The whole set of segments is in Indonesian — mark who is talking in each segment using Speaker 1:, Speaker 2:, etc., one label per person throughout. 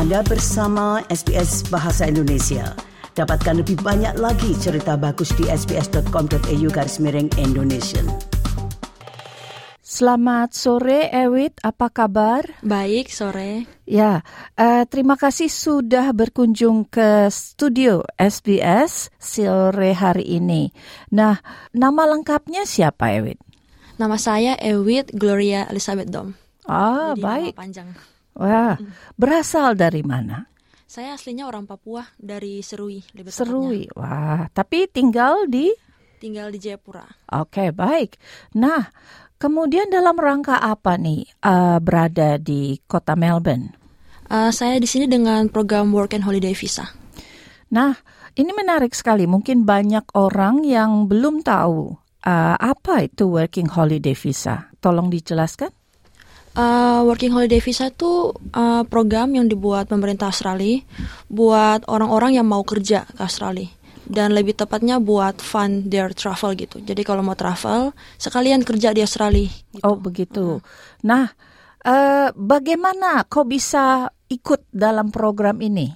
Speaker 1: Anda bersama SBS Bahasa Indonesia. Dapatkan lebih banyak lagi cerita bagus di sbs.com.au garis miring Indonesia.
Speaker 2: Selamat sore, Ewit. Apa kabar?
Speaker 3: Baik, sore.
Speaker 2: Ya, uh, terima kasih sudah berkunjung ke studio SBS sore hari ini. Nah, nama lengkapnya siapa, Ewit?
Speaker 3: Nama saya Ewit Gloria Elizabeth Dom.
Speaker 2: Ah,
Speaker 3: Jadi
Speaker 2: baik.
Speaker 3: Nama panjang.
Speaker 2: Wah, berasal dari mana?
Speaker 3: Saya aslinya orang Papua dari Serui, lebih tepatnya.
Speaker 2: Serui. Wah, tapi tinggal di
Speaker 3: Tinggal di Jayapura.
Speaker 2: Oke, baik. Nah, kemudian dalam rangka apa nih uh, berada di kota Melbourne?
Speaker 3: Uh, saya di sini dengan program Work and Holiday Visa.
Speaker 2: Nah, ini menarik sekali. Mungkin banyak orang yang belum tahu uh, apa itu Working Holiday Visa. Tolong dijelaskan.
Speaker 3: Uh, Working Holiday Visa itu uh, program yang dibuat pemerintah Australia buat orang-orang yang mau kerja ke Australia dan lebih tepatnya buat fund their travel gitu. Jadi kalau mau travel sekalian kerja di Australia. Gitu.
Speaker 2: Oh begitu. Nah, uh, bagaimana kau bisa ikut dalam program ini?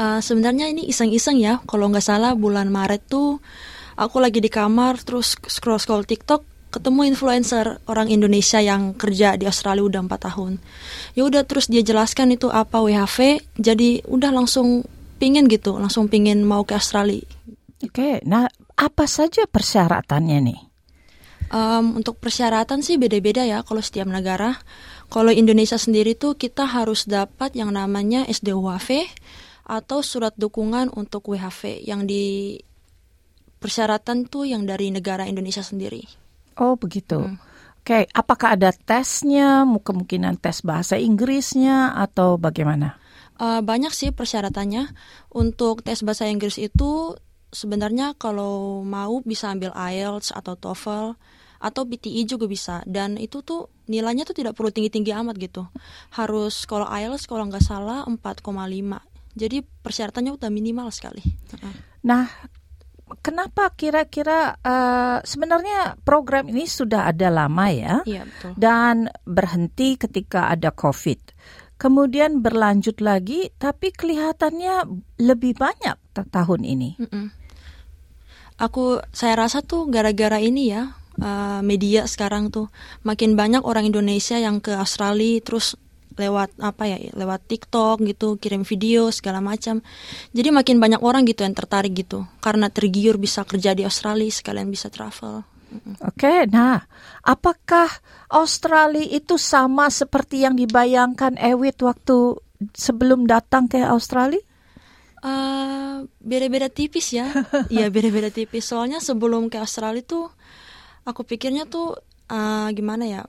Speaker 3: Uh, sebenarnya ini iseng-iseng ya. Kalau nggak salah bulan Maret tuh aku lagi di kamar terus scroll-scroll TikTok ketemu influencer orang Indonesia yang kerja di Australia udah empat tahun. Ya udah terus dia jelaskan itu apa WHV, jadi udah langsung pingin gitu, langsung pingin mau ke Australia.
Speaker 2: Oke, nah apa saja persyaratannya nih?
Speaker 3: Um, untuk persyaratan sih beda-beda ya kalau setiap negara. Kalau Indonesia sendiri tuh kita harus dapat yang namanya SDUHV atau surat dukungan untuk WHV yang di persyaratan tuh yang dari negara Indonesia sendiri.
Speaker 2: Oh begitu. Hmm. Oke, apakah ada tesnya, kemungkinan tes bahasa Inggrisnya atau bagaimana?
Speaker 3: Uh, banyak sih persyaratannya. Untuk tes bahasa Inggris itu sebenarnya kalau mau bisa ambil IELTS atau TOEFL atau PTE juga bisa. Dan itu tuh nilainya tuh tidak perlu tinggi-tinggi amat gitu. Harus kalau IELTS kalau nggak salah 4,5. Jadi persyaratannya udah minimal sekali.
Speaker 2: Nah, kenapa kira-kira uh, sebenarnya program ini sudah ada lama ya?
Speaker 3: Iya, betul.
Speaker 2: Dan berhenti ketika ada COVID. Kemudian berlanjut lagi, tapi kelihatannya lebih banyak tahun ini.
Speaker 3: Mm -mm. Aku saya rasa tuh gara-gara ini ya uh, media sekarang tuh makin banyak orang Indonesia yang ke Australia terus lewat apa ya lewat TikTok gitu kirim video segala macam jadi makin banyak orang gitu yang tertarik gitu karena tergiur bisa kerja di Australia sekalian bisa travel
Speaker 2: Oke, nah, apakah Australia itu sama seperti yang dibayangkan Ewit waktu sebelum datang ke Australia?
Speaker 3: Uh, beda-beda tipis ya, iya beda-beda tipis. Soalnya sebelum ke Australia tuh, aku pikirnya tuh uh, gimana ya,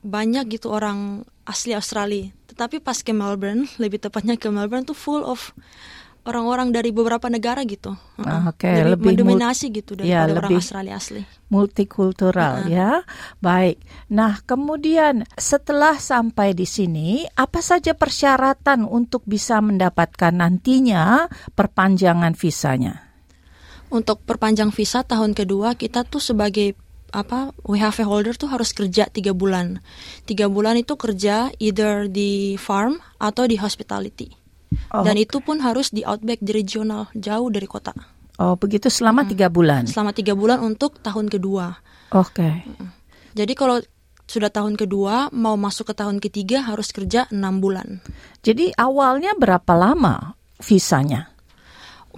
Speaker 3: banyak gitu orang asli Australia. Tetapi pas ke Melbourne, lebih tepatnya ke Melbourne tuh full of orang-orang dari beberapa negara gitu.
Speaker 2: Ah, Oke, okay.
Speaker 3: lebih,
Speaker 2: lebih
Speaker 3: mendominasi gitu daripada
Speaker 2: ya,
Speaker 3: orang
Speaker 2: lebih
Speaker 3: Australia asli.
Speaker 2: Multikultural
Speaker 3: Uh-uh.
Speaker 2: ya. Baik. Nah, kemudian setelah sampai di sini, apa saja persyaratan untuk bisa mendapatkan nantinya perpanjangan visanya?
Speaker 3: Untuk perpanjang visa tahun kedua kita tuh sebagai apa WHV holder tuh harus kerja tiga bulan. Tiga bulan itu kerja either di farm atau di hospitality.
Speaker 2: Oh,
Speaker 3: Dan itu pun harus di outback di regional jauh dari kota.
Speaker 2: Oh, begitu selama tiga bulan.
Speaker 3: Selama tiga bulan untuk tahun kedua.
Speaker 2: Oke.
Speaker 3: Jadi kalau sudah tahun kedua mau masuk ke tahun ketiga harus kerja enam bulan.
Speaker 2: Jadi awalnya berapa lama visanya?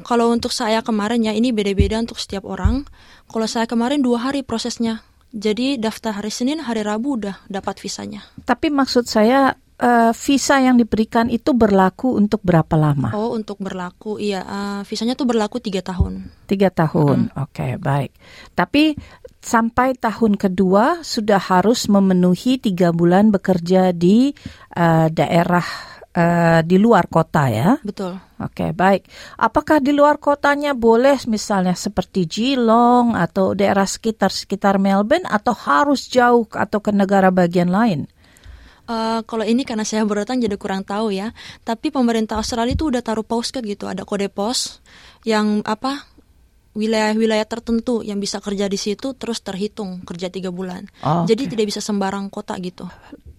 Speaker 3: Kalau untuk saya kemarin ya ini beda-beda untuk setiap orang. Kalau saya kemarin dua hari prosesnya. Jadi daftar hari Senin, hari Rabu udah dapat visanya.
Speaker 2: Tapi maksud saya uh, visa yang diberikan itu berlaku untuk berapa lama?
Speaker 3: Oh, untuk berlaku, iya. Uh, visanya tuh berlaku tiga tahun.
Speaker 2: Tiga tahun, oke okay, baik. Tapi sampai tahun kedua sudah harus memenuhi tiga bulan bekerja di uh, daerah uh, di luar kota ya?
Speaker 3: Betul.
Speaker 2: Oke, okay, baik. Apakah di luar kotanya boleh misalnya seperti Geelong atau daerah sekitar-sekitar Melbourne atau harus jauh atau ke negara bagian lain?
Speaker 3: Uh, kalau ini karena saya baru datang jadi kurang tahu ya. Tapi pemerintah Australia itu udah taruh postcard gitu, ada kode pos yang apa wilayah-wilayah tertentu yang bisa kerja di situ terus terhitung kerja tiga bulan.
Speaker 2: Oh,
Speaker 3: Jadi
Speaker 2: okay.
Speaker 3: tidak bisa sembarang kota gitu.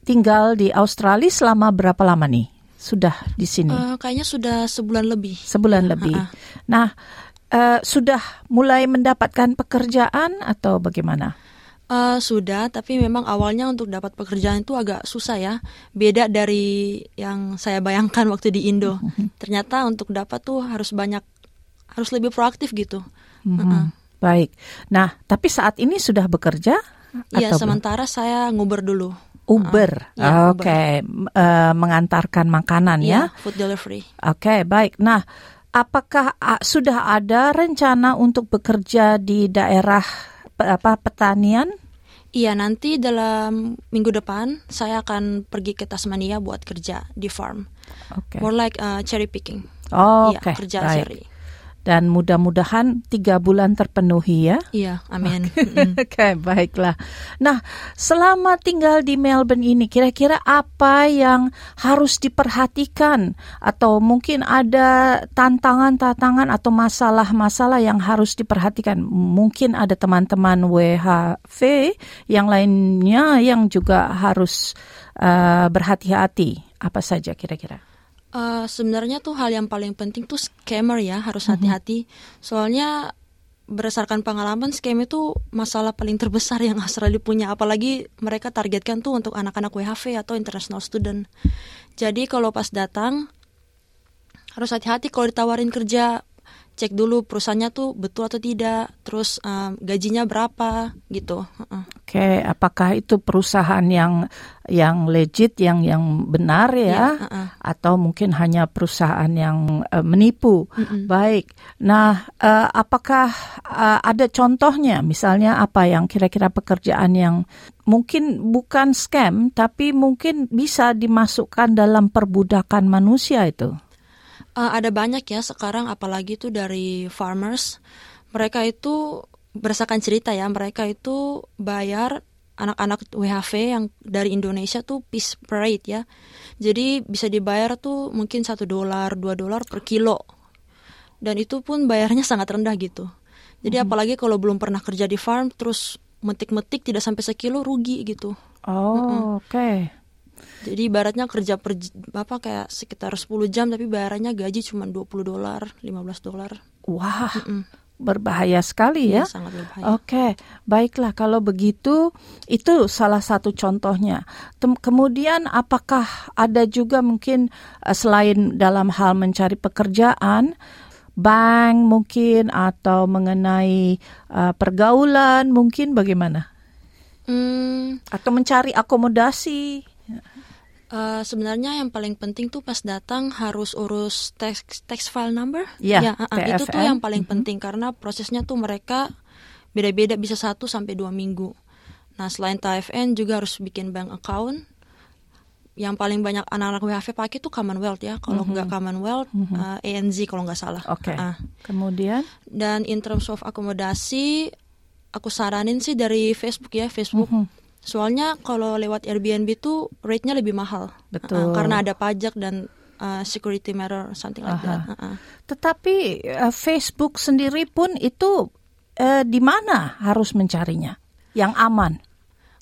Speaker 2: Tinggal di Australia selama berapa lama nih? sudah di sini?
Speaker 3: Uh, kayaknya sudah sebulan lebih.
Speaker 2: Sebulan lebih. Uh -uh. Nah, uh, sudah mulai mendapatkan pekerjaan atau bagaimana?
Speaker 3: Uh, sudah, tapi memang awalnya untuk dapat pekerjaan itu agak susah ya. Beda dari yang saya bayangkan waktu di Indo. Ternyata untuk dapat tuh harus banyak, harus lebih proaktif gitu.
Speaker 2: Mm -hmm. uh -uh. Baik. Nah, tapi saat ini sudah bekerja?
Speaker 3: Iya, sementara saya nguber dulu.
Speaker 2: Uber, uh, ya, oke, okay. uh, mengantarkan makanan ya?
Speaker 3: ya? Food delivery.
Speaker 2: Oke, okay, baik. Nah, apakah uh, sudah ada rencana untuk bekerja di daerah apa petanian?
Speaker 3: Iya, nanti dalam minggu depan saya akan pergi ke Tasmania buat kerja di farm. Okay. More like uh, cherry picking.
Speaker 2: Oh, ya, oke. Okay.
Speaker 3: Kerja
Speaker 2: baik.
Speaker 3: cherry
Speaker 2: dan mudah-mudahan tiga bulan terpenuhi ya.
Speaker 3: Iya, amin.
Speaker 2: Oke, okay, baiklah. Nah, selama tinggal di Melbourne ini, kira-kira apa yang harus diperhatikan atau mungkin ada tantangan-tantangan atau masalah-masalah yang harus diperhatikan? Mungkin ada teman-teman WHV yang lainnya yang juga harus uh, berhati-hati. Apa saja kira-kira?
Speaker 3: Uh, sebenarnya tuh hal yang paling penting tuh scammer ya harus mhm. hati-hati. Mm -hmm. Soalnya berdasarkan pengalaman scam itu masalah paling terbesar yang Australia punya. Apalagi mereka targetkan tuh untuk anak-anak WHV atau international student. Jadi kalau pas datang harus hati-hati kalau ditawarin kerja cek dulu perusahaannya tuh betul atau tidak, terus um, gajinya berapa gitu.
Speaker 2: Oke, okay, apakah itu perusahaan yang yang legit, yang yang benar ya, yeah, uh-uh. atau mungkin hanya perusahaan yang uh, menipu? Uh-uh. Baik. Nah, uh, apakah uh, ada contohnya, misalnya apa yang kira-kira pekerjaan yang mungkin bukan scam, tapi mungkin bisa dimasukkan dalam perbudakan manusia itu?
Speaker 3: Uh, ada banyak ya sekarang apalagi tuh dari farmers. Mereka itu berdasarkan cerita ya, mereka itu bayar anak-anak WHV yang dari Indonesia tuh peace parade ya. Jadi bisa dibayar tuh mungkin satu dolar, dua dolar per kilo. Dan itu pun bayarnya sangat rendah gitu. Jadi hmm. apalagi kalau belum pernah kerja di farm terus metik-metik tidak sampai sekilo rugi gitu.
Speaker 2: Oh, mm -mm. oke. Okay.
Speaker 3: Jadi ibaratnya kerja per apa kayak sekitar 10 jam tapi bayarannya gaji cuma 20 dolar, 15 dolar.
Speaker 2: Wah. Mm -mm. Berbahaya sekali ya.
Speaker 3: ya sangat berbahaya.
Speaker 2: Oke, baiklah kalau begitu itu salah satu contohnya. Tem kemudian apakah ada juga mungkin uh, selain dalam hal mencari pekerjaan bank mungkin atau mengenai uh, pergaulan mungkin bagaimana? Hmm. Atau mencari akomodasi?
Speaker 3: Uh, sebenarnya yang paling penting tuh pas datang harus urus tax tax file number.
Speaker 2: Ya,
Speaker 3: ya uh, itu tuh yang paling mm -hmm. penting karena prosesnya tuh mereka beda-beda bisa satu sampai dua minggu. Nah selain TFN juga harus bikin bank account. Yang paling banyak anak-anak WHV pakai tuh Commonwealth ya. Kalau mm -hmm. nggak Commonwealth, mm -hmm. uh, ANZ kalau nggak salah.
Speaker 2: Oke. Okay. Uh. Kemudian?
Speaker 3: Dan in terms of akomodasi, aku saranin sih dari Facebook ya, Facebook. Mm -hmm Soalnya kalau lewat Airbnb tuh rate-nya lebih mahal.
Speaker 2: Betul.
Speaker 3: Uh, karena ada pajak dan uh, security matter something like Aha. that. Uh -uh.
Speaker 2: Tetapi uh, Facebook sendiri pun itu uh, di mana harus mencarinya yang aman?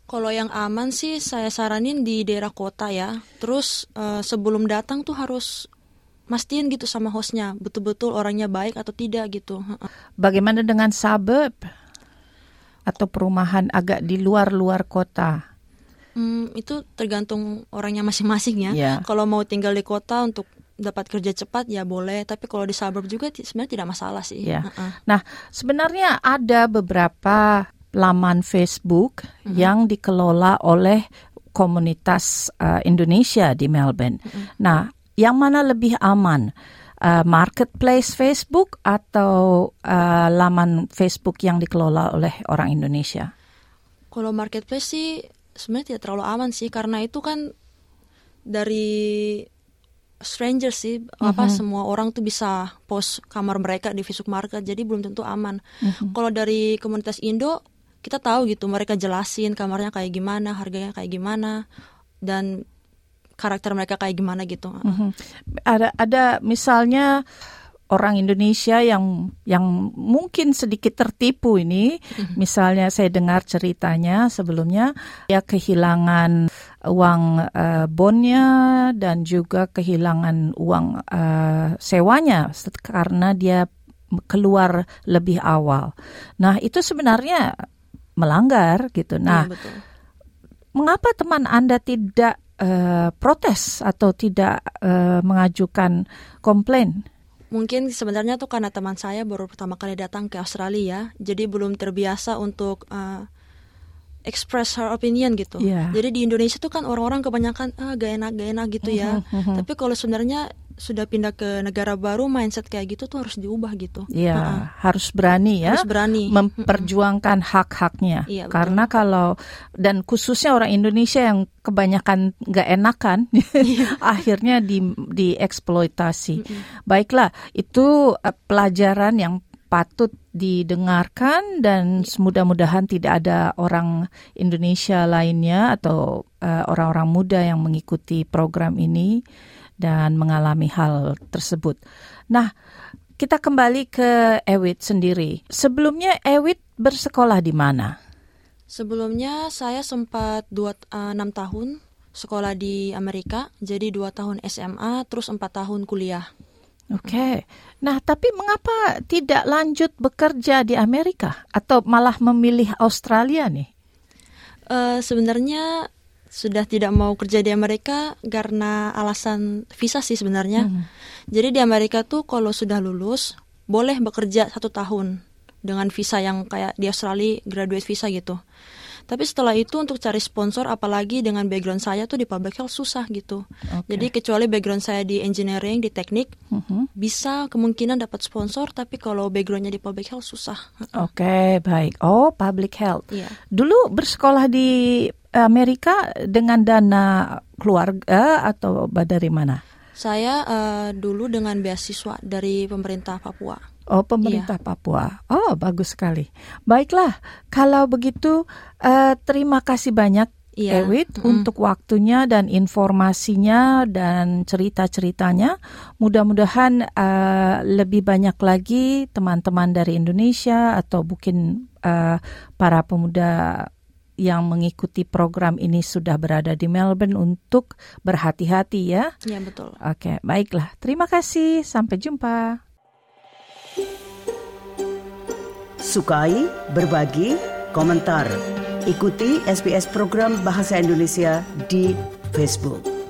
Speaker 3: Kalau yang aman sih saya saranin di daerah kota ya. Terus uh, sebelum datang tuh harus mastiin gitu sama hostnya betul-betul orangnya baik atau tidak gitu.
Speaker 2: Bagaimana dengan suburb? Atau perumahan agak di luar-luar kota?
Speaker 3: Hmm, itu tergantung orangnya masing-masing ya. Yeah. Kalau mau tinggal di kota untuk dapat kerja cepat ya boleh, tapi kalau di suburb juga sebenarnya tidak masalah sih.
Speaker 2: Yeah. Uh -uh. Nah, sebenarnya ada beberapa laman Facebook uh -huh. yang dikelola oleh komunitas uh, Indonesia di Melbourne. Uh -huh. Nah, yang mana lebih aman? Uh, marketplace Facebook atau uh, laman Facebook yang dikelola oleh orang Indonesia?
Speaker 3: Kalau marketplace sih sebenarnya tidak terlalu aman sih karena itu kan dari stranger sih mm-hmm. apa mhm. semua orang tuh bisa post kamar mereka di Facebook Market jadi belum tentu aman. Mm-hmm. Kalau dari komunitas Indo kita tahu gitu mereka jelasin kamarnya kayak gimana, harganya kayak gimana dan karakter mereka kayak gimana gitu. Mm-hmm.
Speaker 2: Ada ada misalnya orang Indonesia yang yang mungkin sedikit tertipu ini, mm-hmm. misalnya saya dengar ceritanya sebelumnya ya kehilangan uang uh, bonnya dan juga kehilangan uang uh, sewanya karena dia keluar lebih awal. Nah, itu sebenarnya melanggar gitu. Nah, ya, betul. mengapa teman Anda tidak uh, protes atau tidak uh, mengajukan komplain?
Speaker 3: Mungkin sebenarnya tuh karena teman saya baru pertama kali datang ke Australia, jadi belum terbiasa untuk uh, express her opinion gitu. Yeah. Jadi di Indonesia tuh kan orang-orang kebanyakan ah gak enak gak enak gitu ya. Tapi kalau sebenarnya sudah pindah ke negara baru mindset kayak gitu tuh harus diubah gitu.
Speaker 2: Iya, uh -uh. harus berani ya.
Speaker 3: Harus berani
Speaker 2: memperjuangkan hak-haknya. Iya, Karena kalau dan khususnya orang Indonesia yang kebanyakan nggak enakan, iya. akhirnya di dieksploitasi. Mm. Baiklah, itu uh, pelajaran yang patut didengarkan dan mudah-mudahan tidak ada orang Indonesia lainnya atau uh, orang-orang uh, muda yang mengikuti program ini dan mengalami hal tersebut. Nah, kita kembali ke Ewit sendiri. Sebelumnya Ewit bersekolah di mana?
Speaker 3: Sebelumnya saya sempat dua uh, enam tahun sekolah di Amerika, jadi dua tahun SMA, terus empat tahun kuliah.
Speaker 2: Oke, okay. nah tapi mengapa tidak lanjut bekerja di Amerika atau malah memilih Australia nih?
Speaker 3: Uh, sebenarnya sudah tidak mau kerja di Amerika karena alasan visa sih sebenarnya. Hmm. Jadi di Amerika tuh kalau sudah lulus boleh bekerja satu tahun dengan visa yang kayak di Australia graduate visa gitu. Tapi setelah itu untuk cari sponsor apalagi dengan background saya tuh di public health susah gitu. Okay. Jadi kecuali background saya di engineering, di teknik, uh-huh. bisa kemungkinan dapat sponsor tapi kalau backgroundnya di public health susah.
Speaker 2: Oke, okay, baik. Oh, public health. Yeah. Dulu bersekolah di Amerika dengan dana keluarga atau dari mana?
Speaker 3: Saya uh, dulu dengan beasiswa dari pemerintah Papua.
Speaker 2: Oh, pemerintah iya. Papua. Oh, bagus sekali. Baiklah, kalau begitu uh, terima kasih banyak Iya. Ewit mm. untuk waktunya dan informasinya dan cerita-ceritanya. Mudah-mudahan uh, lebih banyak lagi teman-teman dari Indonesia atau mungkin uh, para pemuda yang mengikuti program ini sudah berada di Melbourne untuk berhati-hati ya.
Speaker 3: Iya betul.
Speaker 2: Oke, baiklah. Terima kasih. Sampai jumpa.
Speaker 1: Sukai, berbagi, komentar. Ikuti SBS program Bahasa Indonesia di Facebook.